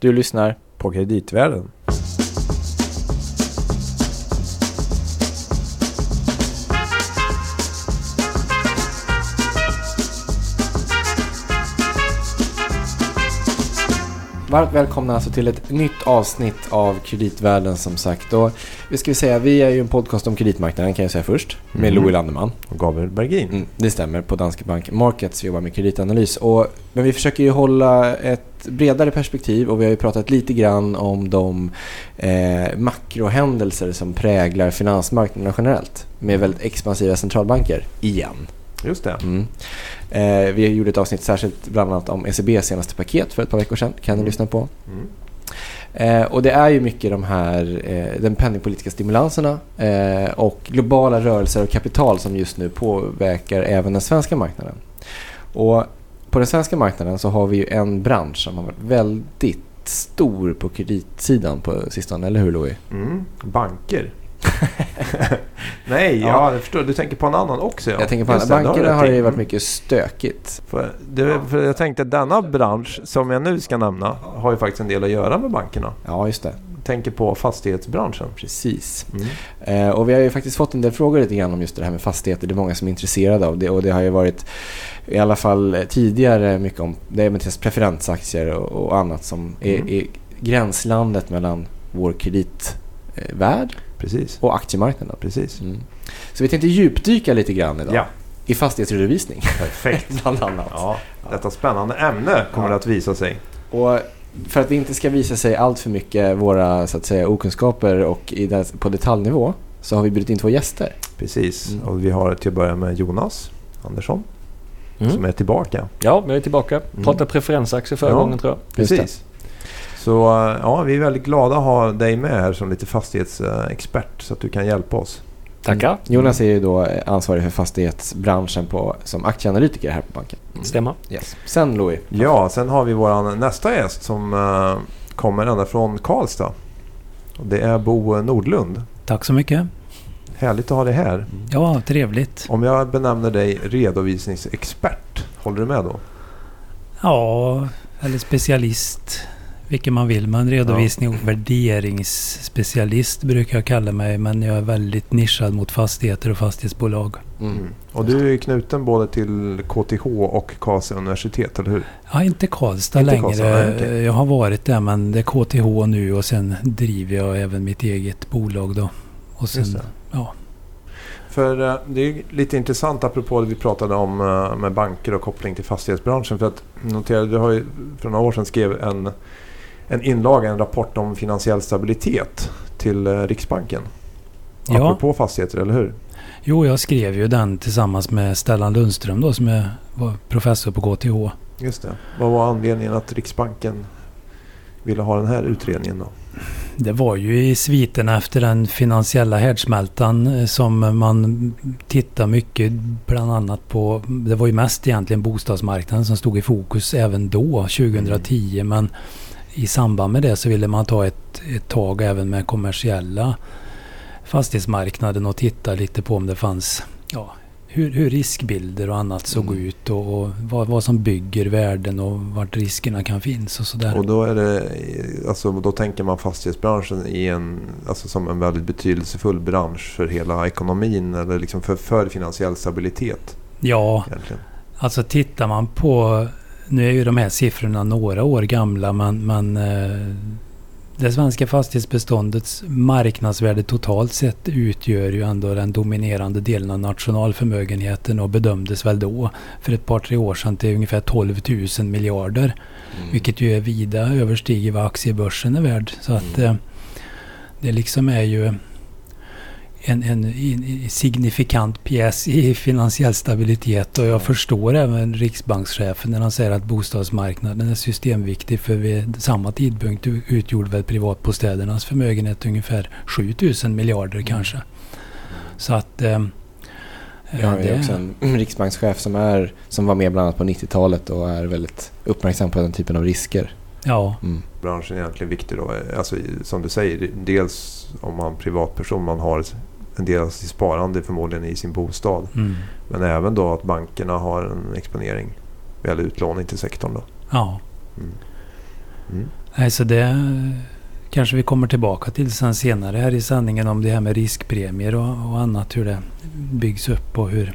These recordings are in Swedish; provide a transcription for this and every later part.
Du lyssnar på kreditvärlden. Varmt välkomna alltså till ett nytt avsnitt av Kreditvärlden som sagt. Och vi ska säga, vi är ju en podcast om kreditmarknaden kan jag säga först. Med Mm. Louis Landeman. Och Gabriel Bergin. Mm, det stämmer, på Danske Bank Markets. Vi jobbar med kreditanalys. Och, men vi försöker ju hålla ett bredare perspektiv och vi har ju pratat lite grann om de eh, makrohändelser som präglar finansmarknaderna generellt. Med väldigt expansiva centralbanker, igen. Just det. Mm. Eh, vi gjorde ett avsnitt särskilt bland annat om ECBs senaste paket för ett par veckor sedan. kan ni Mm. lyssna på. Mm. Eh, och det är ju mycket de här, eh, den penningpolitiska stimulanserna eh, och globala rörelser och kapital som just nu påverkar även den svenska marknaden. Och på den svenska marknaden så har vi ju en bransch som har varit väldigt stor på kreditsidan på sistone, eller hur Louis? Mm. Banker. Nej, Ja. ja. jag förstår. Du tänker på en annan också. Ja. Jag tänker på Just bankerna har det varit Mm. mycket stökigt. För, det, för jag tänkte att denna bransch som jag nu ska nämna har ju faktiskt en del att göra med bankerna. Ja, just det. Tänker på fastighetsbranschen. Precis. Mm. Eh, och vi har ju faktiskt fått en del frågor lite grann om just det här med fastigheter. Det är många som är intresserade av det och det har ju varit i alla fall tidigare mycket om det är med preferensaktier och, och annat som är, Mm. är gränslandet mellan vår kreditvärld Precis. och aktiemarknaden. Precis. Mm. Så vi tänkte djupdyka lite grann idag Ja, i fastighetsredovisning perfekt. bland annat. Ja, detta spännande ämne kommer Ja. det att visa sig. Och för att vi inte ska visa sig allt för mycket våra så att säga, okunskaper och i det, på detaljnivå så har vi bjudit in två gäster. Precis. Mm. Och vi har till att börja med Jonas Andersson Mm. som är tillbaka. Ja, jag är tillbaka. Mm. Pratade preferensaktier förra Ja. gången tror jag. Just det. Precis. Så eh, ja, vi är väldigt glada att ha dig med här som lite fastighetsexpert så att du kan hjälpa oss. Tackar. Mm. Jonas är ju då eh, ansvarig för fastighetsbranschen på, som aktieanalytiker här på banken. Stämmer. Yes. Sen Louis. Ja, sen har vi vår nästa gäst som eh, kommer ända från Karlstad. Och Det är Bo Nordlund. Tack så mycket. Härligt att ha dig här. Ja, trevligt. Om jag benämner dig redovisningsexpert, håller du med då? Ja, eller specialist. Vilken man vill. Men redovisning och värderingsspecialist brukar jag kalla mig. Men jag är väldigt nischad mot fastigheter och fastighetsbolag. Mm. Och du är knuten både till KTH och Karlstad universitet, eller hur? Ja, inte Karlstad Inte längre. Karlstad, okej. Jag har varit där men det är KTH nu och sen driver jag även mitt eget bolag då. Och sen, ja. För eh, det är lite intressant apropå det vi pratade om eh, med banker och koppling till fastighetsbranschen. För att notera, du har ju för några år sedan skrev en, en inlaga, en rapport om finansiell stabilitet till eh, Riksbanken. Ja. Apropå fastigheter, eller hur? Jo, jag skrev ju den tillsammans med Stellan Lundström då som är, var professor på KTH. Just det. Vad var anledningen att Riksbanken ville ha den här utredningen då? Det var ju i sviten efter den finansiella härdsmältan eh, som man tittar mycket bland annat på. Det var ju mest egentligen bostadsmarknaden som stod i fokus även då, 2010. Men i samband med det så ville man ta ett, ett tag även med kommersiella fastighetsmarknaden och titta lite på om det fanns ja, hur, hur riskbilder och annat såg Mm. ut och, och vad, vad som bygger värden och vart riskerna kan finnas och sådär. Och då, är det, alltså, då tänker man fastighetsbranschen i en, alltså, som en väldigt betydelsefull bransch för hela ekonomin eller liksom för, för finansiell stabilitet. Ja, Egentligen. Alltså tittar man på... Nu är ju de här siffrorna några år gamla men, men eh, det svenska fastighetsbeståndets marknadsvärde totalt sett utgör ju ändå den dominerande delen av nationalförmögenheten och bedömdes väl då för ett par tre år sedan till ungefär 12 000 miljarder. Mm. Vilket ju är vida överstiger vad aktiebörsen är värd. Så att eh, det liksom är ju en, en, en signifikant pjäs i finansiell stabilitet. Och jag förstår även riksbankschefen när han säger att bostadsmarknaden är systemviktig. För vid samma tidpunkt utgjorde väl privatbostädernas förmögenhet ungefär 7000 miljarder kanske. Så att... Eh, Vi har ju det- också en riksbankschef som, är, som var med bland annat på 90-talet och är väldigt uppmärksam på den typen av risker. Ja, Mm. Branschen är egentligen viktig då. Alltså, som du säger, dels om man privatperson, man har en del av sitt sparande förmodligen i sin bostad. mm, Men även då att bankerna har en exponering eller utlåning till sektorn. Då. ja. Mm. Mm. Nej, så det kanske vi kommer tillbaka till sen senare här i sändningen om det här med riskpremier och, och annat. Hur det byggs upp och hur,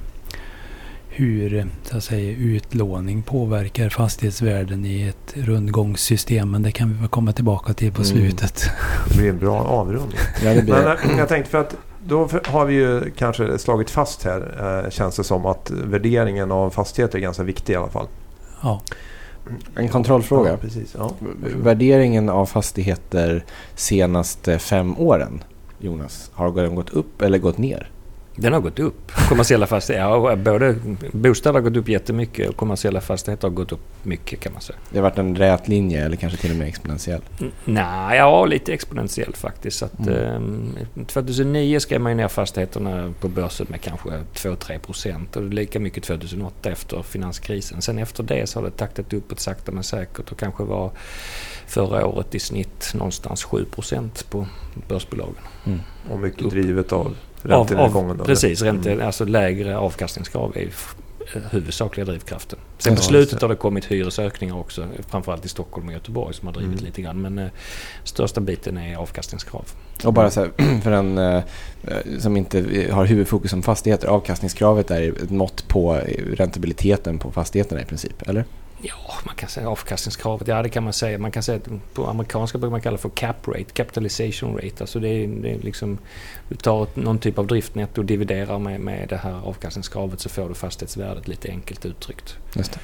hur så att säga, utlåning påverkar fastighetsvärden i ett rundgångssystem. Men det kan vi väl komma tillbaka till på Mm. slutet. Det blir en bra avrundning. Ja, det blir Men eh, jag tänkte för att då har vi ju kanske slagit fast här, eh, känns det som att värderingen av fastigheter är ganska viktig i alla fall. Ja, en kontrollfråga. Ja, precis. Ja. Värderingen av fastigheter senaste fem åren, Jonas, har den gått upp eller gått ner? Den har gått upp. Kommersiella fastigheter, ja, både bostäder har gått upp jättemycket och kommersiella fastigheter har gått upp mycket kan man säga. Det har varit en rät linje eller kanske till och med exponentiell. N- Nej, ja lite exponentiellt faktiskt. Att, Mm. eh, 2009 skrev man ju ner fastigheterna på börsen med kanske 2-3 procent och lika mycket 2008 efter finanskrisen. Sen efter det så har det taktat uppåt sakta men säkert och kanske var förra året i snitt någonstans 7 procent på börsbolagen. Och mycket Upp. drivet av räntenedgången. av, precis, ränte, Mm. alltså lägre avkastningskrav är eh, huvudsakliga drivkraften. Sen på slutet har det kommit hyresökningar också, framförallt i Stockholm och Göteborg som har drivit Mm. lite grann. Men eh, största biten är avkastningskrav. Och bara så här, för en eh, som inte har huvudfokus som fastigheter, avkastningskravet är ett mått på eh, räntabiliteten på fastigheterna i princip, eller? Ja, man kan säga avkastningskravet. Ja, det kan man säga. Man kan säga att på amerikanska brukar man kalla för cap rate, capitalization rate. Alltså det är, det är liksom, du tar någon typ av driftnetto och dividerar med, med det här avkastningskravet så får du fastighetsvärdet lite enkelt uttryckt. Just det.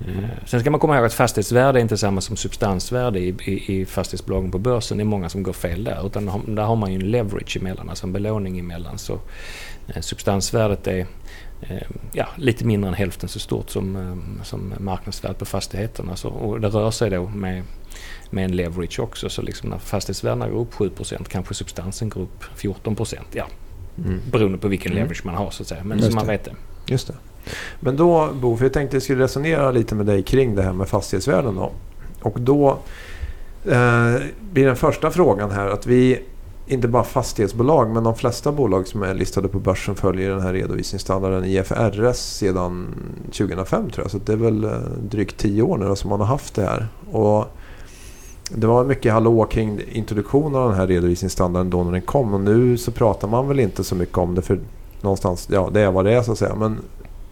Eh, Sen ska man komma ihåg att fastighetsvärde är inte samma som substansvärde i, i, i fastighetsbolagen på börsen. Det är många som går fel där. Utan där har man ju en leverage emellan, alltså en belåning emellan. Så eh, substansvärdet är ja, lite mindre än hälften så stort som, eh, som marknadsvärdet på fastigheterna. Så, och det rör sig då med, med en leverage också. Så liksom när fastighetsvärdena går upp 7% kanske substansen går upp 14 Ja, Mm. beroende på vilken Mm. leverage man har så att säga. Men Just så man vet det. Just det. Men då Bo, för jag tänkte jag skulle resonera lite med dig kring det här med fastighetsvärden då. Och då eh, blir den första frågan här att vi, inte bara fastighetsbolag, men de flesta bolag som är listade på börsen följer den här redovisningsstandarden IFRS sedan 2005 tror jag. Så det är väl eh, drygt 10 år nu som man har haft det här. Och det var mycket hallå kring introduktionen av den här redovisningsstandarden då när den kom. Och nu så pratar man väl inte så mycket om det för någonstans, ja det är vad det är så att säga. Men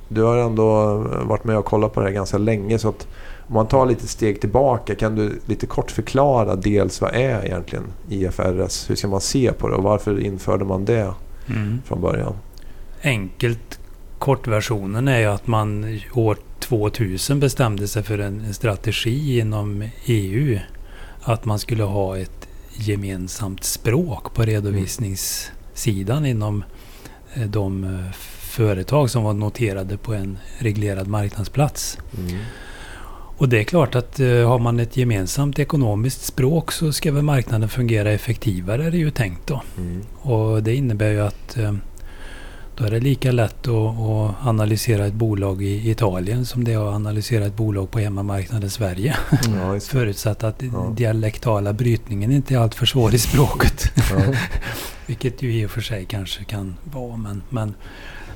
du har ändå varit med och kollat på det här ganska länge så att om man tar lite steg tillbaka kan du lite kort förklara dels vad är egentligen IFRS? Hur ska man se på det och varför införde man det Mm. från början? Enkelt kortversionen är ju att man år 2000 bestämde sig för en, strategi inom EU. Att man skulle ha ett gemensamt språk på redovisningssidan inom eh, de eh, företag som var noterade på en reglerad marknadsplats. Mm. Och det är klart att eh, har man ett gemensamt ekonomiskt språk så ska väl marknaden fungera effektivare är det ju tänkt då. Mm. Och det innebär ju att eh, då är det lika lätt att, att analysera ett bolag i Italien som det är att analysera ett bolag på hemmamarknaden Sverige. Ja, just det. Förutsatt att Ja. dialektala brytningen inte är alltför svår i språket. Ja. Vilket ju i och för sig kanske kan vara. Men, men,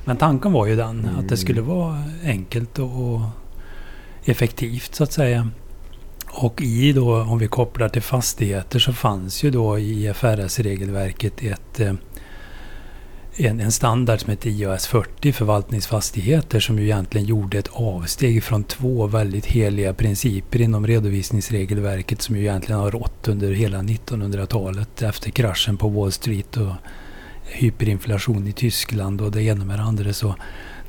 men tanken var ju den att Mm. det skulle vara enkelt och, och effektivt så att säga. Och i då, om vi kopplar till fastigheter så fanns ju då i IFRS-regelverket ett, eh, en, en standard som heter IAS 40 förvaltningsfastigheter som ju egentligen gjorde ett avsteg från två väldigt heliga principer inom redovisningsregelverket som ju egentligen har rått under hela 1900-talet efter kraschen på Wall Street och hyperinflation i Tyskland och det ena med det andra. Så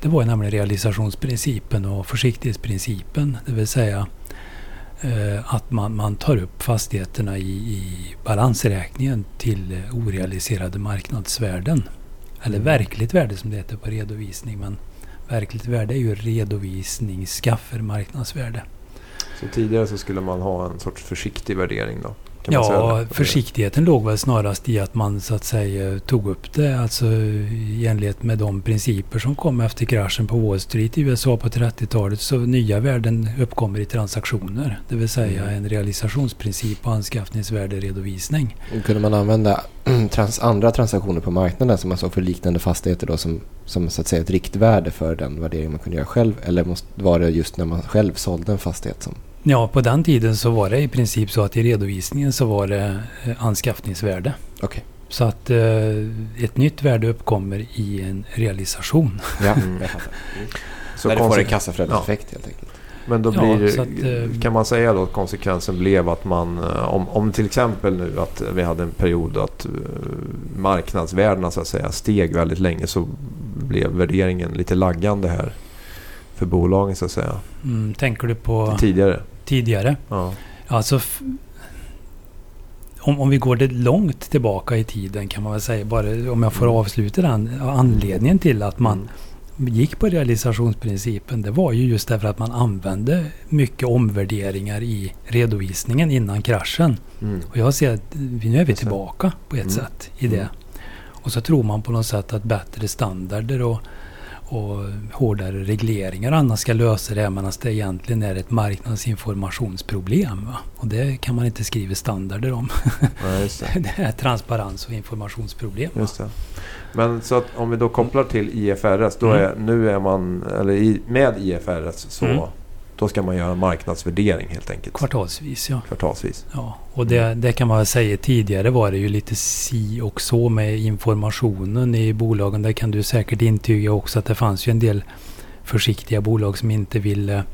det var ju nämligen realisationsprincipen och försiktighetsprincipen. Det vill säga eh, att man, man tar upp fastigheterna i, i balansräkningen till orealiserade marknadsvärden. Eller verkligt värde som det heter på redovisning. Men verkligt värde är ju redovisningsskaffer marknadsvärde. Så tidigare så skulle man ha en sorts försiktig värdering då? Ja, försiktigheten låg väl snarast i att man så att säga tog upp det alltså i enlighet med de principer som kom efter kraschen på Wall Street i USA på 30-talet. Så nya värden uppkommer i transaktioner. Det vill säga Mm. en realisationsprincip och anskaffningsvärderedovisning. Kunde man använda trans, andra transaktioner på marknaden som man såg för liknande fastigheter då som, som så att säga ett riktvärde för den värdering man kunde göra själv? Eller måste, var det just när man själv sålde en fastighet som Ja, på den tiden så var det i princip så att i redovisningen så var det eh, anskaffningsvärde. Okej. Så att eh, ett nytt värde uppkommer i en realisation. Ja, Mm. Så Där du får en kassaflödeseffekt helt enkelt. Men då Ja, blir, så att, eh, kan man säga då att konsekvensen blev att man, om, om till exempel nu att vi hade en period att marknadsvärdena så att säga steg väldigt länge så blev värderingen lite laggande här för bolagen så att säga. Mm, tänker du på Tidigare. Tidigare? Ja. Alltså, om, om vi går det långt tillbaka i tiden kan man väl säga, bara om jag får Mm. avsluta den. Anledningen till att man gick på realisationsprincipen, det var ju just därför att man använde mycket omvärderingar i redovisningen innan kraschen. Mm. Och jag ser att nu är vi tillbaka på ett Mm. sätt i det. Mm. Och så tror man på något sätt att bättre standarder och, och hårdare regleringar och annat ska lösa det, medan det egentligen är ett marknadsinformationsproblem. Va? Och det kan man inte skriva standarder om. Just det. det är transparens och informationsproblem. Men så att om vi då kopplar till IFRS, då Mm. är, nu är man, eller i, med IFRS så Mm. Då ska man göra en marknadsvärdering helt enkelt. Kvartalsvis, ja. Kvartalsvis. ja. Och det, det kan man säga tidigare var det ju lite si och så med informationen i bolagen. Där kan du säkert intyga också att det fanns ju en del försiktiga bolag som inte ville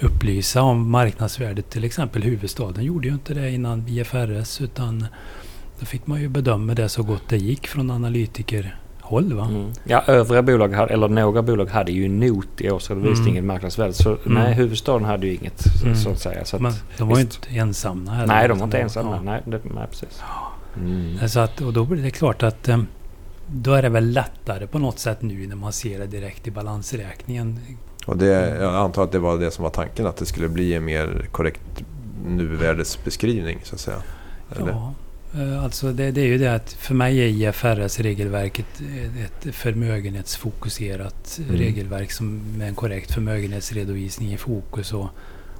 upplysa om marknadsvärdet. Till exempel huvudstaden gjorde ju inte det innan IFRS utan då fick man ju bedöma det så gott det gick från analytikerhåll. Va? Mm. Ja, övriga bolag, hade, eller några bolag hade ju not i årsredovisningen Mm. marknadsvärdet. Så Mm. nej, huvudstaden hade ju inget så, Mm. så att säga. Så att, Men de var ju inte ensamma heller. nej, de var inte ensamma. ja. Nej, det, nej, precis. Mm. Så att, och då blir det klart att eh, då är det väl lättare på något sätt nu när man ser det direkt i balansräkningen. Och det, jag antar att det var det som var tanken, att det skulle bli en mer korrekt nuvärdesbeskrivning så att säga. Eller? Ja, alltså det, det är ju det att för mig är IFRS-regelverket ett förmögenhetsfokuserat Mm. regelverk som med en korrekt förmögenhetsredovisning i fokus och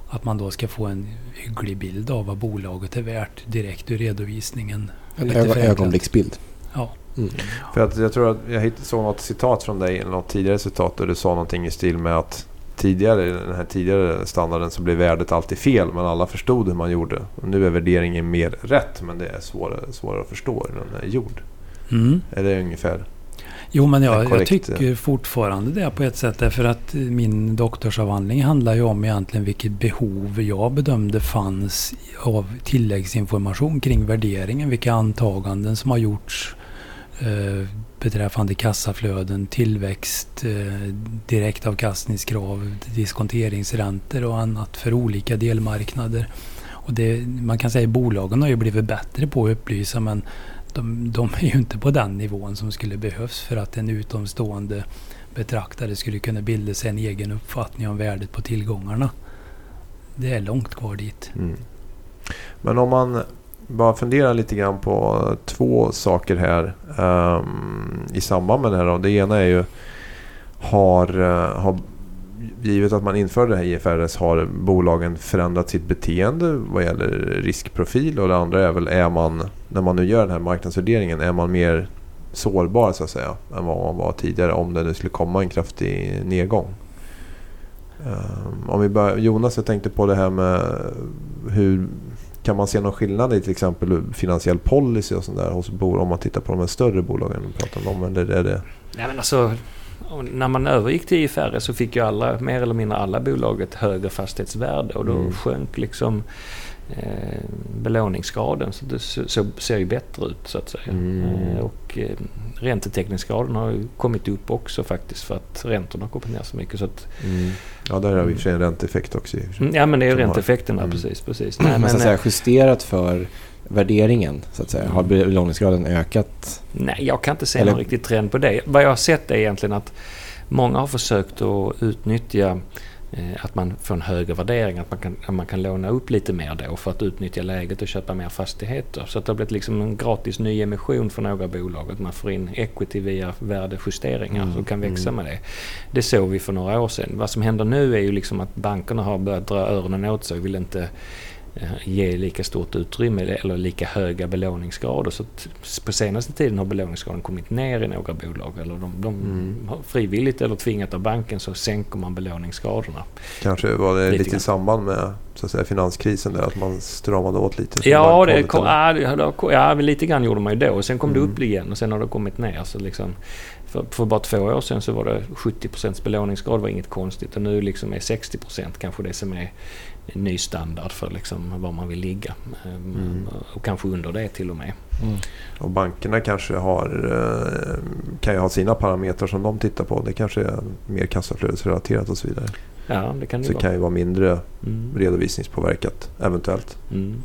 att man då ska få en hygglig bild av vad bolaget är värt direkt ur redovisningen. En ögonblicksbild. Ja. Mm. För att jag tror att jag såg något citat från dig, eller något tidigare citat där du sa någonting i stil med att tidigare, i den här tidigare standarden så blev värdet alltid fel men alla förstod hur man gjorde. Och nu är värderingen mer rätt men det är svårare, svårare att förstå hur den är gjord. Mm. Är det ungefär? Jo, men En jag, jag tycker fortfarande det på ett sätt. Därför att eh, min doktorsavhandling handlar ju om egentligen vilket behov jag bedömde fanns av tilläggsinformation kring värderingen. Vilka antaganden som har gjorts eh, beträffande kassaflöden, tillväxt, eh, direktavkastningskrav, diskonteringsräntor och annat för olika delmarknader. Och det, man kan säga att bolagen har ju blivit bättre på att upplysa men de, de är ju inte på den nivån som skulle behövas för att en utomstående betraktare skulle kunna bilda sig en egen uppfattning om värdet på tillgångarna. Det är långt kvar dit. Mm. Men om man bara funderar lite grann på två saker här um, i samband med det här. Då. Det ena är ju har, eh, har givet att man införde det här IFRS har bolagen förändrat sitt beteende vad gäller riskprofil och det andra är väl är man när man nu gör den här marknadsvärderingen är man mer sårbar så att säga än vad man var tidigare om det nu skulle komma en kraftig nedgång. Um, om vi börjar, Jonas, jag tänkte på det här med hur kan man se någon skillnad i till exempel finansiell policy och sånt där hos bolag om man tittar på de här större bolagen pratar om? Eller är det, Nej, men alltså, när man övergick till IFRS så fick ju alla, mer eller mindre alla bolag ett högre fastighetsvärde och då Mm. sjönk liksom eh, belåningsgraden. Så det så, så ser ju bättre ut så att säga. Mm. Eh, och eh, räntetäckningsgraden har ju kommit upp också faktiskt för att räntorna har kommit ner så mycket. Så att, Ja, där har vi i och för sig en ränteeffekt också. Mm, ja men det är ränteeffekterna Mm. precis. precis. Nej, men så att eh, säga, justerat för värderingen, så att säga. Har Mm. belåningsgraden ökat? Nej, jag kan inte se Eller- någon riktig trend på det. Vad jag har sett är egentligen att många har försökt att utnyttja eh, att man får en högre värdering, att man, kan, att man kan låna upp lite mer då för att utnyttja läget och köpa mer fastigheter. Så att det har blivit liksom en gratis nyemission för några bolag. Att man får in equity via värdejusteringar Mm, och kan växa mm. med det. Det såg vi för några år sedan. Vad som händer nu är ju liksom att bankerna har börjat dra öronen åt sig och vill inte eh, ge lika stort utrymme eller lika höga belåningsgrader. Så på senaste tiden har belåningsgraden kommit ner i några bolag. Eller de, de Mm. har frivilligt eller tvingat av banken så sänker man belåningsgraderna. Kanske var det Lite lite, i samband med så att säga, finanskrisen där? Att man stramade åt lite? Ja, det kom, ja, ja, lite grann gjorde man ju då. Och sen kom mm. det upp igen och sen har det kommit ner. Så liksom, för, för bara två år sedan så var det 70% belåningsgrad var inget konstigt och nu liksom är 60% kanske det som är ny standard för liksom var man vill ligga. Ehm, mm. Och kanske under det till och med. Mm. Och bankerna kanske har, eh, kan ju ha sina parametrar som de tittar på. Det kanske är mer kassaflödesrelaterat och så vidare. Ja, det kan det så vara. kan ju vara mindre mm. redovisningspåverkat eventuellt. Mm.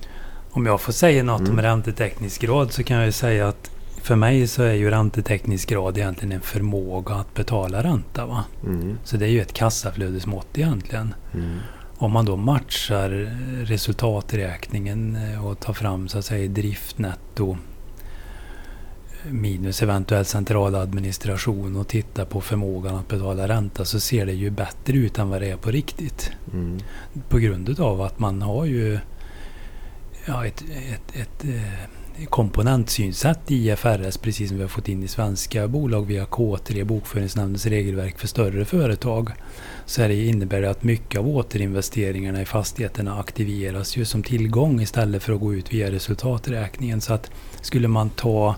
Om jag får säga något mm. om ränteteknisk grad så kan jag säga att för mig så är ju ränteteknisk grad egentligen en förmåga att betala ränta. Va? Mm. Så det är ju ett kassaflödesmått egentligen. Mm. Om man då matchar resultaträkningen eh, och tar fram så att säga driftnetto minus eventuell central administration och tittar på förmågan att betala ränta så ser det ju bättre ut än vad det är på riktigt. Mm. På grund av att man har ju ja, ett, ett, ett, ett eh, komponentsynsätt i IFRS precis som vi har fått in i svenska bolag via K3, Bokföringsnämndens regelverk för större företag. Så det innebär det att mycket av återinvesteringarna i fastigheterna aktiveras ju som tillgång istället för att gå ut via resultaträkningen. Så att skulle man ta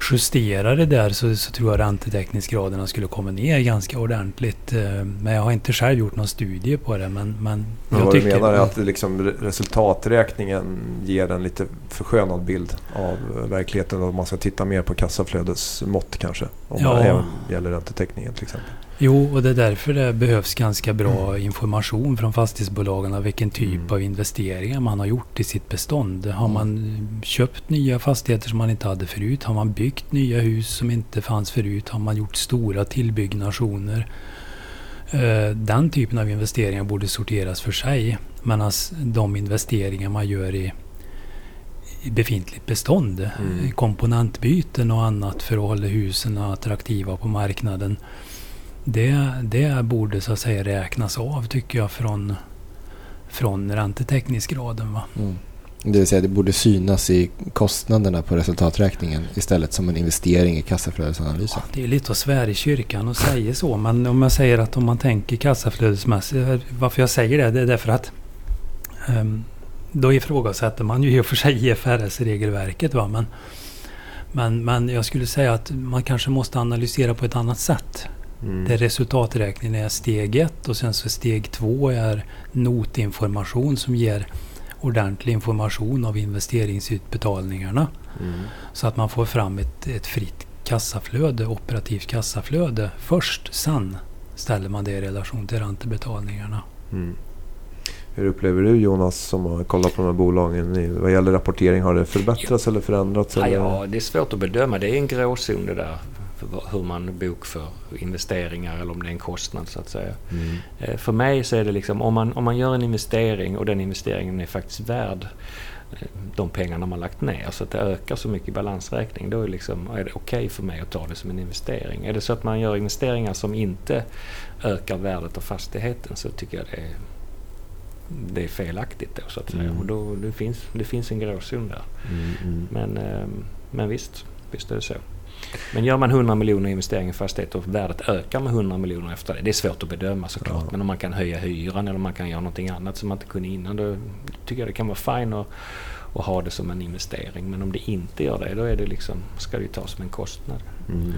justera det där så, så tror jag räntetäckningsgraderna skulle komma ner ganska ordentligt. Eh, men jag har inte själv gjort någon studie på det. Men, men, men vad tycker, du menar är att liksom resultaträkningen ger en lite förskönad bild av verkligheten och man ska titta mer på kassaflödesmått kanske? Om ja. det även gäller räntetäckningen till exempel. Jo, och det är därför det behövs ganska bra mm. information från fastighetsbolagen av vilken typ mm. av investeringar man har gjort i sitt bestånd. Har man köpt nya fastigheter som man inte hade förut? Har man byggt nya hus som inte fanns förut? Har man gjort stora tillbyggnationer? Eh, den typen av investeringar borde sorteras för sig. Medan de investeringar man gör i, i befintligt bestånd, mm. komponentbyten och annat för att hålla husen attraktiva på marknaden det, det borde så att säga räknas av tycker jag från, från räntetäckningsgraden. Va? Mm. Det vill säga det borde synas i kostnaderna på resultaträkningen istället som en investering i kassaflödesanalysen. Ja, det är lite att svära i kyrkan och säga så. Men om jag säger att om man tänker kassaflödesmässigt. Varför jag säger det, det är därför att um, då ifrågasätter man ju i och för sig IFRS-regelverket. Va? Men, men, men jag skulle säga att man kanske måste analysera på ett annat sätt. Mm. Där resultaträkningen är steg ett och sen så steg två är notinformation som ger ordentlig information av investeringsutbetalningarna. Mm. Så att man får fram ett, ett fritt kassaflöde, operativt kassaflöde först. Sen ställer man det i relation till räntebetalningarna. Mm. Hur upplever du Jonas som har kollat på de här bolagen vad gäller rapportering? Har det förbättrats ja. eller förändrats? Ja, ja, det är svårt att bedöma. Det är en gråzon det där hur man bokför investeringar eller om det är en kostnad så att säga. Mm. Eh, för mig så är det liksom om man, om man gör en investering och den investeringen är faktiskt värd eh, de pengarna man lagt ner så att det ökar så mycket i balansräkning då är, liksom, är det okej okay för mig att ta det som en investering. Är det så att man gör investeringar som inte ökar värdet av fastigheten så tycker jag det är, det är felaktigt då så att säga. Mm. Och då, det, finns, det finns en gråzon där. Mm, mm. Men, ehm, men visst, visst är det så. Men gör man 100 miljoner investering i fastighet och värdet ökar med 100 miljoner efter det. Det är svårt att bedöma såklart. Ja. Men om man kan höja hyran eller om man kan göra någonting annat som man inte kunde innan. Då tycker jag det kan vara fine att, att ha det som en investering. Men om det inte gör det, då är det liksom, ska det ju tas som en kostnad. Mm.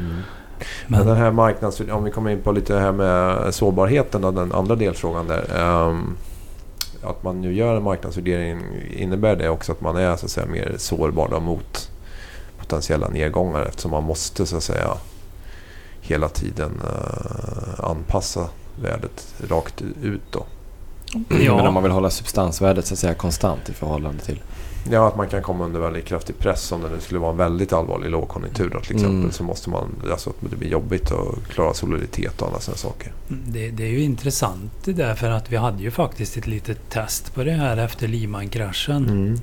Men den här marknads... Om vi kommer in på lite det här med sårbarheten och den andra delfrågan där. Um, att man nu gör en marknadsvärdering, innebär det också att man är så att säga, mer sårbar mot potentiella nedgångar eftersom man måste så att säga hela tiden uh, anpassa värdet rakt ut. Då. Ja. Men om man vill hålla substansvärdet så att säga konstant i förhållande till? Ja, att man kan komma under väldigt kraftig press om det nu skulle vara en väldigt allvarlig lågkonjunktur. Då, till exempel, mm. Så måste man, alltså att det blir jobbigt att klara soliditet och andra sådana saker. Mm, det, det, är ju intressant det där för att vi hade ju faktiskt ett litet test på det här efter Lehman-kraschen. Mm.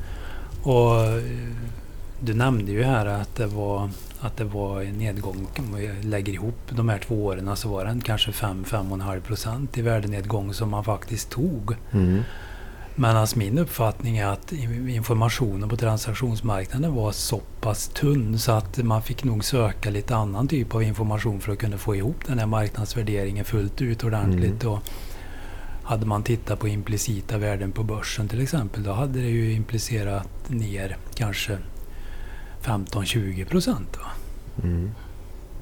Och du nämnde ju här att det var, att det var en nedgång. Om vi lägger ihop de här två åren så var det kanske 5-5,5 procent i värdenedgång som man faktiskt tog. Mm. Men alltså min uppfattning är att informationen på transaktionsmarknaden var så pass tunn så att man fick nog söka lite annan typ av information för att kunna få ihop den här marknadsvärderingen fullt ut ordentligt. Mm. Och hade man tittat på implicita värden på börsen till exempel, då hade det ju implicerat ner kanske 15-20 procent. Mm.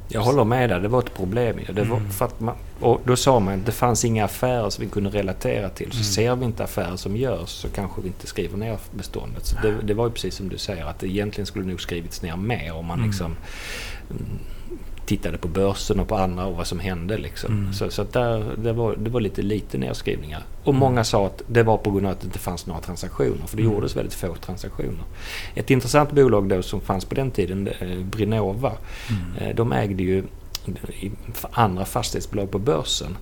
Jag håller med dig, det var ett problem. Det var mm. för att man, och då sa man att det fanns inga affärer som vi kunde relatera till. Så mm. ser vi inte affärer som görs så kanske vi inte skriver ner beståndet. Så det, det var ju precis som du säger att det egentligen skulle nog skrivits ner mer om man mm. liksom tittade på börsen och på andra och vad som hände. Liksom. Mm. Så, så där, det, var, det var lite lite nedskrivningar. Och mm. många sa att det var på grund av att det inte fanns några transaktioner. För det mm. gjordes väldigt få transaktioner. Ett intressant bolag då som fanns på den tiden, eh, Brinova. Mm. Eh, de ägde ju andra fastighetsbolag på börsen.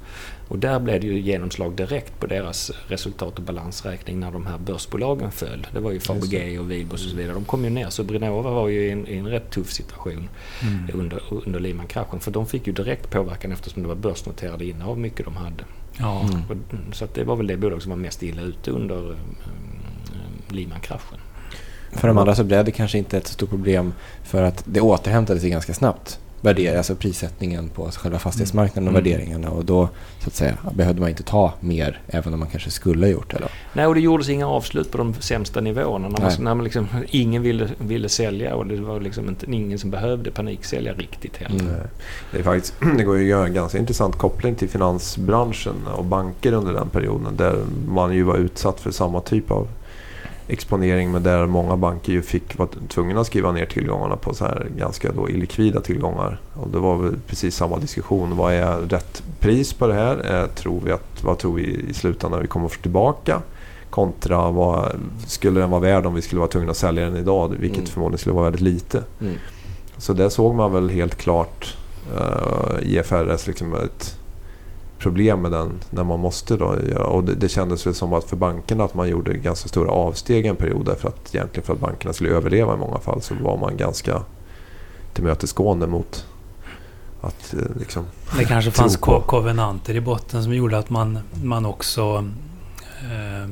Och där blev det ju genomslag direkt på deras resultat och balansräkning när de här börsbolagen föll. Det var ju Fabege och Wihlborgs och så vidare. De kom ju ner. Så Brinova var ju i en, i en rätt tuff situation mm. under, under Lehman-kraschen. För de fick ju direkt påverkan eftersom det var börsnoterade innehav mycket de hade. Ja. Mm. Och, så det var väl det bolag som var mest illa ute under um, Lehman-kraschen. För de andra så blev det kanske inte ett stort problem för att det återhämtade sig ganska snabbt värdera, alltså prissättningen på själva fastighetsmarknaden och mm. värderingarna. Och då så att säga, behövde man inte ta mer, även om man kanske skulle ha gjort det. Då. Nej, och det gjordes inga avslut på de sämsta nivåerna. När, man, när man liksom, ingen ville, ville sälja och det var liksom inte, ingen som behövde paniksälja riktigt heller. Mm. Det, är faktiskt, det går ju att göra en ganska intressant koppling till finansbranschen och banker under den perioden. Där man ju var utsatt för samma typ av exponering men där många banker ju fick vara tvungna att skriva ner tillgångarna på så här ganska då illikvida tillgångar. Och det var väl precis samma diskussion. Vad är rätt pris på det här? Eh, tror vi att, vad tror vi i slutändan vi kommer att få tillbaka? Kontra vad skulle den vara värd om vi skulle vara tvungna att sälja den idag? Vilket mm. förmodligen skulle vara väldigt lite. Mm. Så där såg man väl helt klart uh, IFRS liksom ett problem med den när man måste då göra. Och det, det kändes väl som att för bankerna att man gjorde ganska stora avsteg en period därför att egentligen för att bankerna skulle överleva i många fall så var man ganska tillmötesgående mot att eh, liksom... Det kanske fanns ko kovenanter i botten som gjorde att man, man också eh,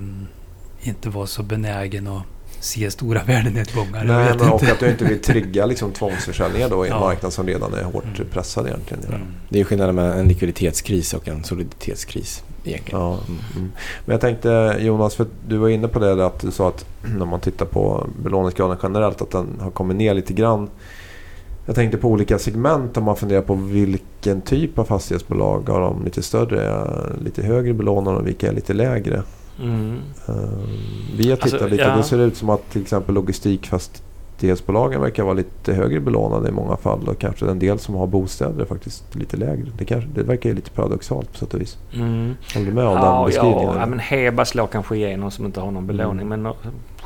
inte var så benägen att se stora värdenedgångar. Nej, men och att du inte vill trigga liksom tvångsförsäljningar då i en ja. marknad som redan är hårt mm. pressad egentligen. Mm. Det är skillnaden mellan en likviditetskris och en soliditetskris egentligen. Ja. Mm. mm. Men jag tänkte Jonas, för du var inne på det att du sa att när man tittar på belåningsgraden generellt att den har kommit ner lite grann. Jag tänkte på olika segment om man funderar på vilken typ av fastighetsbolag har de lite större, lite högre belånade och vilka är lite lägre. Mm. Uh, vi har tittat alltså, lite. Ja. Det ser ut som att till exempel logistikfastighetsbolagen verkar vara lite högre belånade i många fall. Och kanske en del som har bostäder är faktiskt lite lägre. Det, kanske, det verkar ju lite paradoxalt på sätt och vis. Mm. Håller du med om ja, den beskrivningen? Ja, men Heba slår kanske igenom som inte har någon belåning. Mm. Men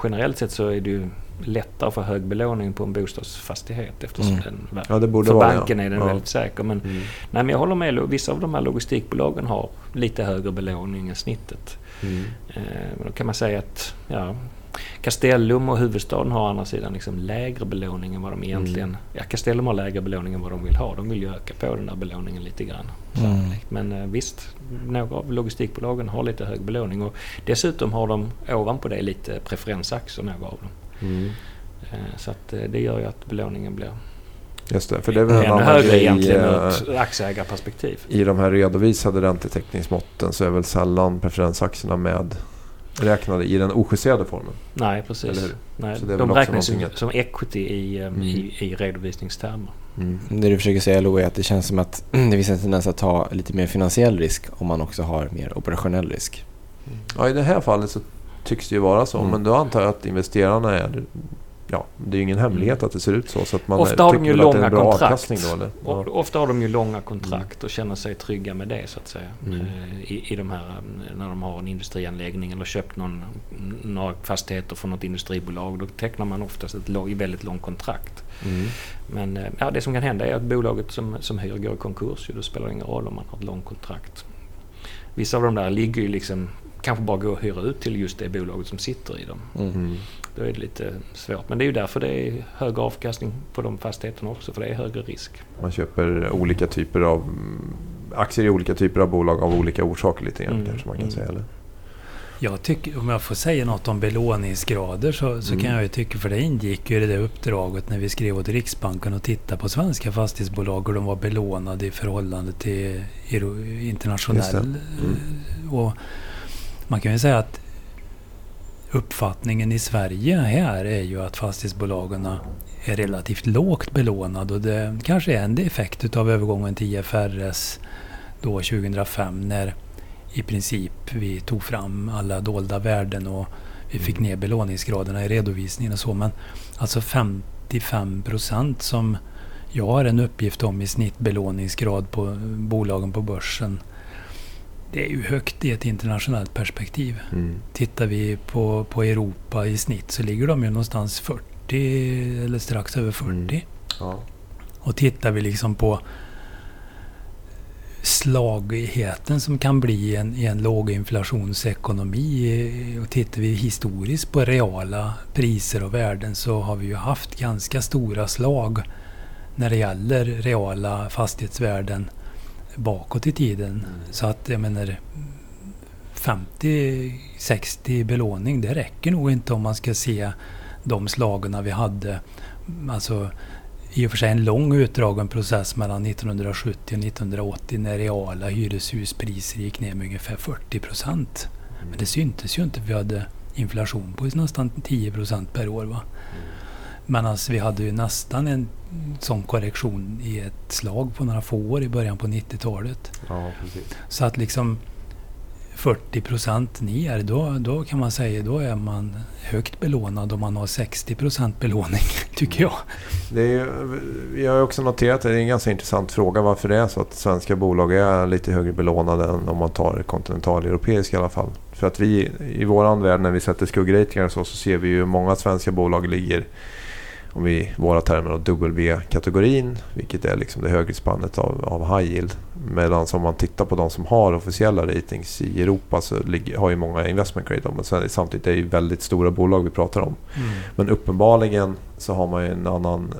generellt sett så är det ju lättare att få hög belåning på en bostadsfastighet eftersom mm. den, ja, det borde för vara, banken ja. är den ja. väldigt säker. Men, mm. nej, men jag håller med, vissa av de här logistikbolagen har lite högre belåning än snittet. Mm. Eh, då kan man säga att ja, Castellum och huvudstaden har å andra sidan liksom lägre belåning än vad de egentligen... Mm. Ja, Castellum har lägre belåning än vad de vill ha. De vill ju öka på den där belåningen lite grann. Mm. Men eh, visst, några av logistikbolagen har lite hög belåning och dessutom har de ovanpå det lite preferensaktier, några av dem. Mm. Eh, så att det gör ju att belåningen blir Just det, för det är väl en annan högre grej, egentligen ur ett aktieägarperspektiv. I de här redovisade räntetäckningsmåtten så är väl sällan preferensaktierna med räknade i den ojusterade formen. Nej, precis. Nej, de räknas som, som equity i, mm. i, i redovisningstermer. Mm. Det du försöker säga Lo är att det känns som att det finns en tendens att ta lite mer finansiell risk om man också har mer operationell risk. Mm. Ja, i det här fallet så tycks det ju vara så. Mm. Men då antar jag att investerarna är ja, det är ju ingen hemlighet att det ser ut så. så att man ofta har de ju långa kontrakt. Då, ja. Ofta har de ju långa kontrakt och känner sig trygga med det så att säga. Mm. Eh, I, I de här, eh, när de har en industrianläggning eller köpt någon, några fastigheter från något industribolag. Då tecknar man oftast ett väldigt långt kontrakt. Mm. Men eh, ja, det som kan hända är att bolaget som, som hyr går i konkurs. Då spelar det ingen roll om man har ett långt kontrakt. Vissa av de där ligger ju liksom kanske bara gå och hyra ut till just det bolaget som sitter i dem. Mm. Då är det lite svårt. Men det är ju därför det är högre avkastning på de fastigheterna också. För det är högre risk. Man köper olika typer av aktier i olika typer av bolag av olika orsaker lite grann mm. kanske man kan mm. säga. Eller? Jag tycker, om jag får säga något om belåningsgrader så, så mm. kan jag ju tycka, för det ingick ju i det där uppdraget när vi skrev åt Riksbanken och tittade på svenska fastighetsbolag hur de var belånade i förhållande till internationell. Mm. Och man kan ju säga att uppfattningen i Sverige här är ju att fastighetsbolagen är relativt lågt belånade och det kanske är en effekt av övergången till IFRS då 2005 när i princip vi tog fram alla dolda värden och vi fick ner belåningsgraderna i redovisningen och så. Men alltså 55 procent som jag har en uppgift om i snittbelåningsgrad på bolagen på börsen. Det är ju högt i ett internationellt perspektiv. Mm. Tittar vi på, på Europa i snitt så ligger de ju någonstans 40 eller strax över 40. Mm. Ja. Och tittar vi liksom på slagigheten som kan bli i en, i en låginflationsekonomi. Och tittar vi historiskt på reala priser och värden så har vi ju haft ganska stora slag när det gäller reala fastighetsvärden bakåt i tiden. Mm. Så att jag menar 50-60 belåning, det räcker nog inte om man ska se de slagen vi hade. Alltså i och för sig en lång utdragen process mellan 1970 och 1980 när reala hyreshuspriser gick ner med ungefär 40 procent. Mm. Men det syntes ju inte vi hade inflation på nästan 10 procent per år. Va? Mm. Men alltså, vi hade ju nästan en sån korrektion i ett slag på några få år i början på 90-talet. Ja, så att liksom 40 procent ner, då, då kan man säga då är man högt belånad om man har 60 procent belåning, tycker jag. Det är, jag har också noterat att det är en ganska intressant fråga varför det är så att svenska bolag är lite högre belånade än om man tar kontinentaleuropeiska i alla fall. För att vi i våran värld när vi sätter skuggratingar så, så ser vi ju många svenska bolag ligger om vi våra termer W-kategorin, vilket är liksom det högre spannet av, av high yield. Medan om man tittar på de som har officiella ratings i Europa så har ju många investment grade. Men sen, samtidigt är det ju väldigt stora bolag vi pratar om. Mm. Men uppenbarligen så har man ju en annan,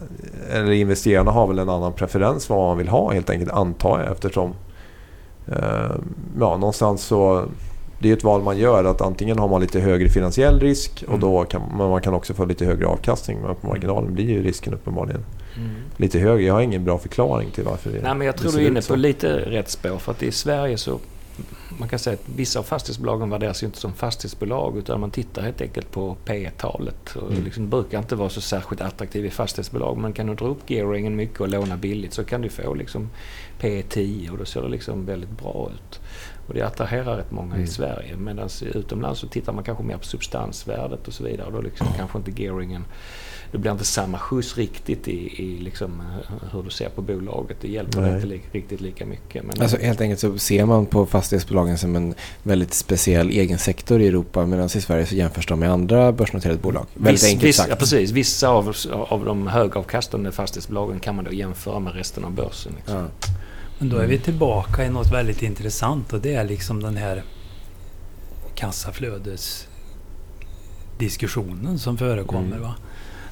eller investerarna har väl en annan preferens vad man vill ha helt enkelt antar jag eftersom eh, ja, någonstans så det är ett val man gör. att Antingen har man lite högre finansiell risk och mm. då kan men man kan också få lite högre avkastning. Men på marginalen blir ju risken uppenbarligen mm. lite högre. Jag har ingen bra förklaring till varför det Nej, men Jag tror du är inne på lite rätt spår. För att i Sverige så man kan säga att vissa av fastighetsbolagen värderas ju inte som fastighetsbolag utan man tittar helt enkelt på P talet mm. liksom, brukar inte vara så särskilt attraktivt i fastighetsbolag men kan du dra upp gearingen mycket och låna billigt så kan du få liksom P 10 och då ser det liksom väldigt bra ut. Och det attraherar rätt många mm. i Sverige. Medan utomlands så tittar man kanske mer på substansvärdet och så vidare. Och då liksom kanske inte gearingen... Det blir inte samma skjuts riktigt i, i liksom eh, hur du ser på bolaget. Det hjälper Nej. inte li, riktigt lika mycket. Men alltså helt enkelt så ser man på fastighetsbolagen som en väldigt speciell egen sektor i Europa. Medan i Sverige så jämförs de med andra börsnoterade bolag. Väldigt viss, enkelt viss, sagt. Ja, precis. Vissa av, av de högavkastande fastighetsbolagen kan man då jämföra med resten av börsen. Liksom. Ja. Men då är vi tillbaka i något väldigt intressant och det är liksom den här kassaflödesdiskussionen som förekommer. Mm. Va?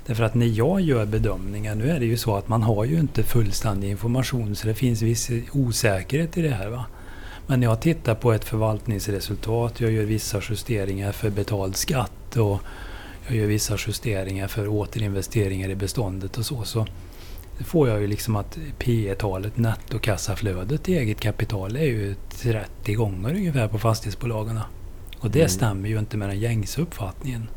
Därför att när jag gör bedömningar, nu är det ju så att man har ju inte fullständig information så det finns viss osäkerhet i det här. Va? Men när jag tittar på ett förvaltningsresultat, jag gör vissa justeringar för betald skatt och jag gör vissa justeringar för återinvesteringar i beståndet och så. så får jag ju liksom att P talet nettokassaflödet i eget kapital är ju 30 gånger ungefär på fastighetsbolagen. Och det mm. stämmer ju inte med den gängse uppfattningen.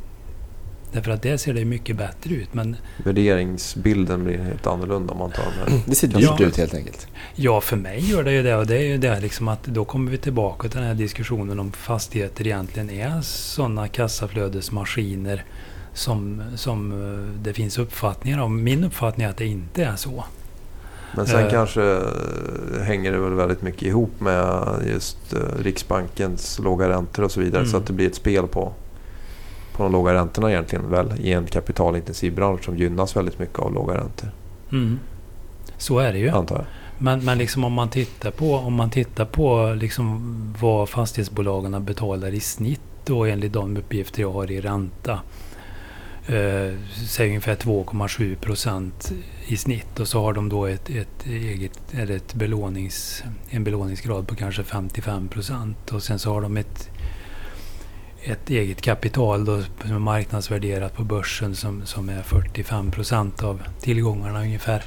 Därför att det ser det mycket bättre ut. Men Värderingsbilden blir helt annorlunda om man tar här. Det ser dyrt ja, ut helt enkelt. Ja, för mig gör det ju det. Och det är ju det liksom att då kommer vi tillbaka till den här diskussionen om fastigheter egentligen är sådana kassaflödesmaskiner som, som eh, det finns uppfattningar om. Min uppfattning är att det inte är så. Men sen uh, kanske eh, hänger det väl väldigt mycket ihop med just Riksbankens låga räntor och så vidare. Mm. Så att det blir ett spel på, på de låga räntorna egentligen väl i en kapitalintensiv bransch som gynnas väldigt mycket av låga räntor. Mm. Så är det ju. Antar jag. Men, men liksom om man tittar på, om man tittar på liksom vad fastighetsbolagen betalar i snitt då enligt de uppgifter jag har i ränta eh, säg ungefär 2,7 procent i snitt. Och så har de då ett, ett eget, eller ett belånings, en belåningsgrad på kanske 55 procent. Och sen så har de ett, ett eget kapital då, som är marknadsvärderat på börsen som, som är 45 procent av tillgångarna ungefär.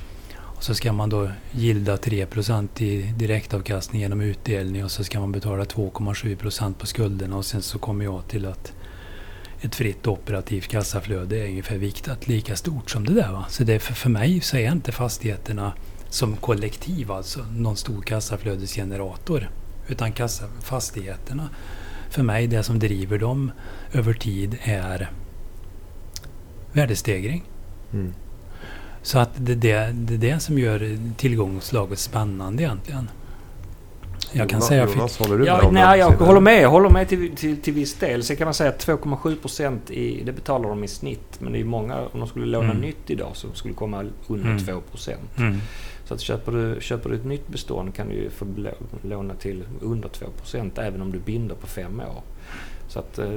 Och så ska man då gilda 3 procent i direktavkastning genom utdelning. Och så ska man betala 2,7 procent på skulderna. Och sen så kommer jag till att ett fritt operativt kassaflöde är ungefär viktat lika stort som det där. Va? Så det är för, för mig så är inte fastigheterna som kollektiv alltså någon stor kassaflödesgenerator. Utan kassa, fastigheterna, för mig det som driver dem över tid är värdestegring. Mm. Så att det, det, det är det som gör tillgångslaget spännande egentligen. Jag kan Jonas, säga... Jonas, håller du ja, med? Nej, jag håller med. Jag håller med till, till, till viss del. Sen kan man säga att 2,7 procent det betalar de i snitt. Men det är många, om de skulle låna mm. nytt idag, som skulle komma under mm. 2 procent. Mm. Så att köper du, köper du ett nytt bestånd kan du ju få låna till under 2 procent även om du binder på fem år. Så att eh,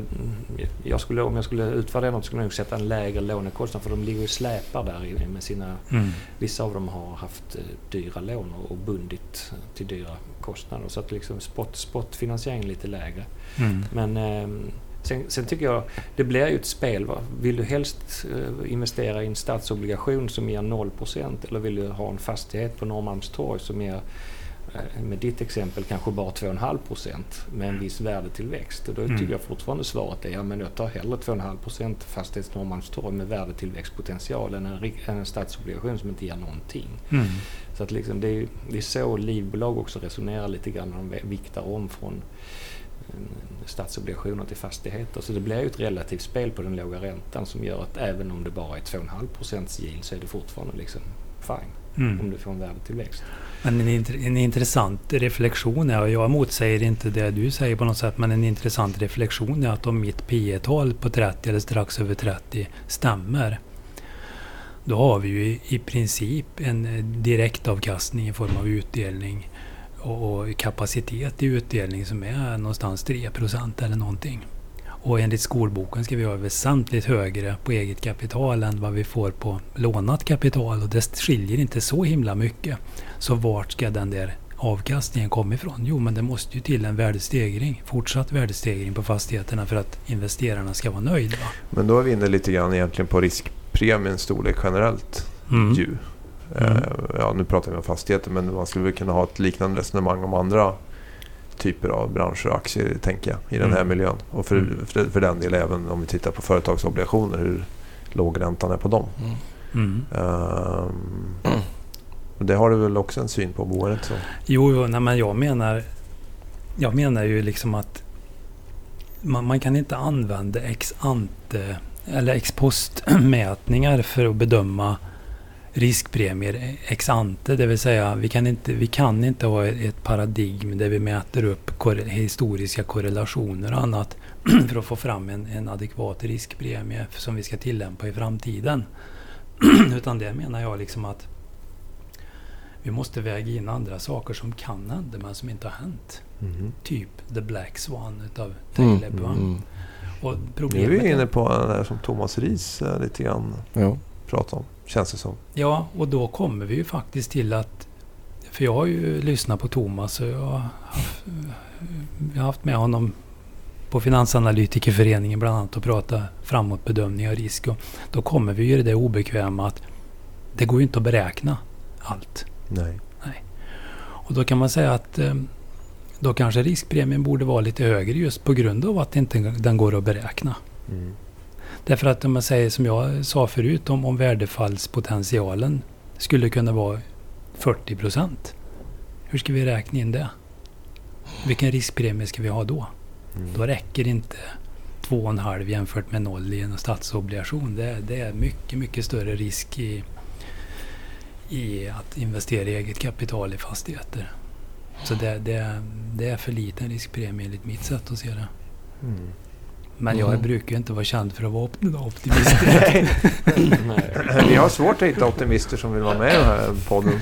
jag skulle, om jag skulle utvärdera något skulle jag nog sätta en lägre lånekostnad för de ligger och släpar där med sina... Mm. Vissa av dem har haft eh, dyra lån och bundit till dyra kostnader. Så att liksom spot, spotfinansiering är lite lägre. Mm. Men eh, sen, sen, tycker jag det blir ju ett spel. Va? Vill du helst investera i en statsobligation som ger 0% eller vill du ha en fastighet på Norrmalmstorg som ger Eh, med ditt exempel kanske bara 2,5 procent med en viss värdetillväxt. Och då mm. tycker jag fortfarande svaret är ja, men jag tar hellre 2,5 procent fastighets Norrmalmstorg med värdetillväxtpotential än en, än en statsobligation som inte ger någonting. Mm. Så att liksom det, är, det är så livbolag också resonerar lite grann när de viktar om från eh, statsobligationer till fastigheter. Så det blir ju ett relativt spel på den låga räntan som gör att även om det bara är 2,5 procents yield så är det fortfarande liksom fine mm. om du får en värdetillväxt. Men en, en intressant reflektion är, och jag motsäger inte det du säger på något sätt, men en intressant reflektion är att om mitt P tal på 30 eller strax över 30 stämmer, då har vi ju i princip en direktavkastning i form av utdelning och kapacitet i utdelning som är någonstans 3% eller någonting. Och enligt skolboken ska vi ha väsentligt högre på eget kapital än vad vi får på lånat kapital. Och det skiljer inte så himla mycket. Så vart ska den där avkastningen komma ifrån? Jo, men det måste ju till en värdestegring. Fortsatt värdestegring på fastigheterna för att investerarna ska vara nöjda. Men då är vi inne lite grann egentligen på riskpremiens storlek generellt. Mm. Ju. Mm. Uh, ja, nu pratar vi om fastigheter men man skulle väl kunna ha ett liknande resonemang om andra typer av branscher och aktier tänker jag i den här mm. miljön. Och för, mm. för, för, den delen även om vi tittar på företagsobligationer hur låg räntan är på dem. Mm. Um, det har du väl också en syn på boendet? Så. Jo, nej, men jag menar jag menar ju liksom att man, man kan inte använda ex ante eller ex post mätningar för att bedöma riskpremier ex ante. Det vill säga vi kan inte, vi kan inte ha ett paradigm där vi mäter upp korre, historiska korrelationer och annat för att få fram en, en adekvat riskpremie som vi ska tillämpa i framtiden. Utan det menar jag liksom att vi måste väga in andra saker som kan hända men som inte har hänt. Mm. Typ The Black Swan utav Taleb. Mm, mm. Och problemet nu är vi inne på det som Thomas Ries lite grann ja. Pratar om. Känns det som. Ja, och då kommer vi ju faktiskt till att... För jag har ju lyssnat på Thomas och jag har haft, jag har haft med honom på Finansanalytikerföreningen bland annat och prata framåt bedömning av risk. Och då kommer vi ju i det obekväma att det går ju inte att beräkna allt. Nej. Nej. Och då kan man säga att eh, då kanske riskpremien borde vara lite högre just på grund av att inte den går att beräkna. Mm. Därför att om man säger som jag sa förut om, om värdefallspotentialen skulle kunna vara 40 procent. Hur ska vi räkna in det? Vilken riskpremie ska vi ha då? Mm. Då räcker inte 2,5 jämfört med 0 i en statsobligation. Det, det, är mycket, mycket större risk i, i att investera i eget kapital i fastigheter. Så det, det, det är för liten riskpremie enligt mitt sätt att se det. Mm. Men jag mm. brukar inte vara känd för att vara optimist. Vi har svårt att hitta optimister som vill vara med i den här podden.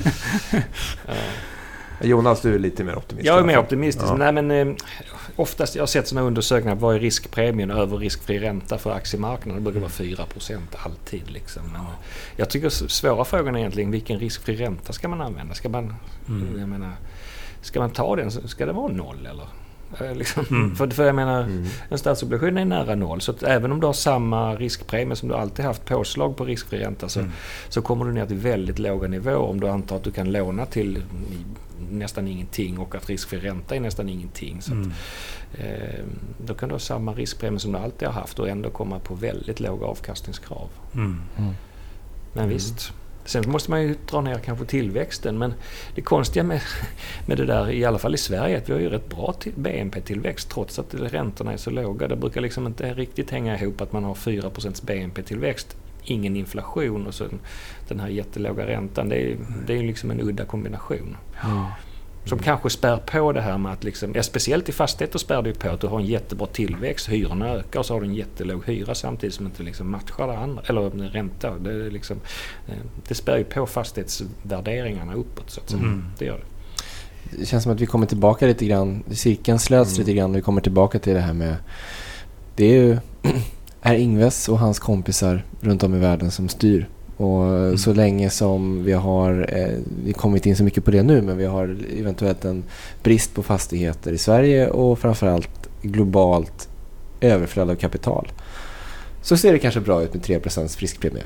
Jonas, du är lite mer optimistisk. Jag är mer optimistisk. Ja. Nej, men, eh, oftast, jag har sett sådana undersökningar. Vad är riskpremien över riskfri ränta för aktiemarknaden? Det brukar vara 4% alltid. Liksom. Men, ja. Jag tycker svåra frågan är egentligen vilken riskfri ränta ska man använda? Ska man, mm. jag menar, ska man ta den? Ska det vara noll eller? Eh, Liksom. Mm. För, för jag menar, Mm. en statsobligation är nära noll. Så att även om du har samma riskpremie som du alltid haft påslag på riskfri ränta så, Mm. så kommer du ner till väldigt låga nivåer om du antar att du kan låna till nästan ingenting och att riskfri ränta är nästan ingenting. Så att, Mm. eh, då kan du ha samma riskpremie som du alltid har haft och ändå komma på väldigt låga avkastningskrav. Mm. Men visst. Sen måste man ju dra ner kanske tillväxten. Men det konstiga med, med det där, i alla fall i Sverige, är att vi har ju rätt bra BNP-tillväxt trots att räntorna är så låga. Det brukar liksom inte riktigt hänga ihop att man har 4% BNP-tillväxt, ingen inflation och sen den här jättelåga räntan. Det är, det är ju liksom en udda kombination. Som kanske spär på det här med att, liksom, ja, speciellt i fastigheter spär det ju på att du har en jättebra tillväxt, hyrorna ökar och så har du en jättelåg hyra samtidigt som inte liksom matchar det andra, eller ränta. Det, är liksom, eh, det spär ju på fastighetsvärderingarna uppåt så att säga. Mm. Det gör det. Det känns som att vi kommer tillbaka lite grann. Cirkeln slöts Mm. lite grann. Vi kommer tillbaka till det här med... Det är ju är Ingves och hans kompisar runt om i världen som styr. Och Mm. så länge som vi har... Eh, vi kommer inte in så mycket på det nu men vi har eventuellt en brist på fastigheter i Sverige och framförallt globalt överflöd av kapital. Så ser det kanske bra ut med 3% friskpremie.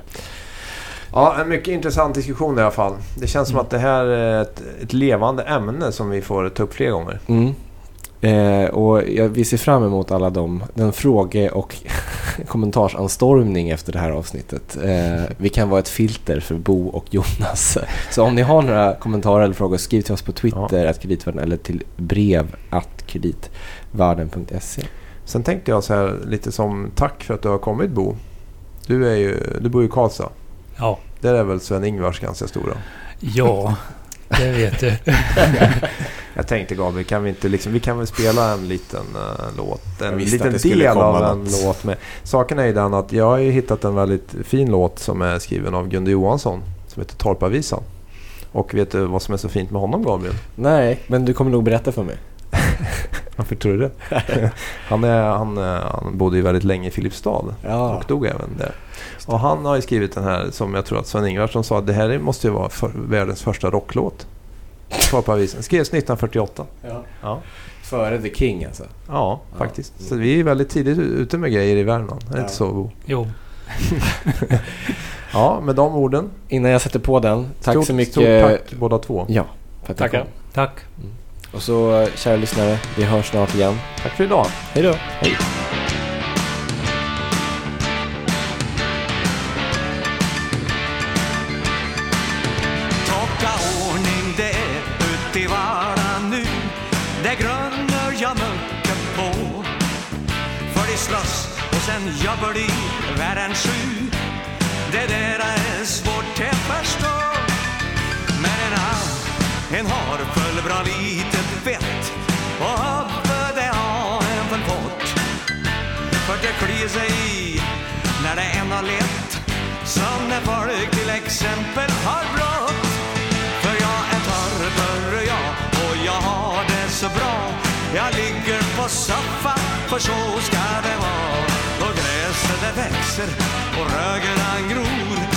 Ja, en mycket intressant diskussion i alla fall. Det känns som Mm. att det här är ett, ett levande ämne som vi får ta upp fler gånger. Mm. Eh, och jag, vi ser fram emot alla de, den fråge och kommentarsanstormning efter det här avsnittet. Eh, vi kan vara ett filter för Bo och Jonas. Så om ni har några kommentarer eller frågor, skriv till oss på Twitter, att kreditvärden eller till brev att kreditvärden.se. Sen tänkte jag så här lite som tack för att du har kommit Bo. Du, är ju, du bor ju i Karlstad. Ja. Där är väl Sven-Ingvars ganska stora. ja, det vet du. Jag tänkte Gabriel, kan vi inte liksom, vi kan väl spela en liten uh, låt? En liten del av en något. låt. Med. Saken är ju den att jag har ju hittat en väldigt fin låt som är skriven av Gunde Johansson. Som heter Torpavisan. Och vet du vad som är så fint med honom Gabriel? Nej, men du kommer nog berätta för mig. Varför tror du det? han, är, han, eh, han bodde ju väldigt länge i Filipstad. Ja. Och dog även där. Och han har ju skrivit den här som jag tror att Sven-Ingvars som sa det här måste ju vara för, världens första rocklåt. Torpavisan. Skrevs 1948. Ja. Före The King alltså. Ja, Ja. faktiskt. Så vi är väldigt tidigt ute med grejer i Värmland. Är det Ja. inte så Bo? Jo. Ja, med de orden. Innan jag sätter på den, tack stort, så mycket. Stort tack båda två. Ja, för att Tackar. kom. Tack. Och så, eh, kära lyssnare, vi hörs snart igen. Tack för idag. Hej då! På. För de slåss och sen jobbar de Värre än sju. Det där är svårt att förstå. Men en har, en har full bra litet vett. Och huvudet det har en väl fått För det kliar sig i när det än har lett Som när folk till exempel har brått och soffa, för så ska det vara. Och gräset det växer och rögen han gror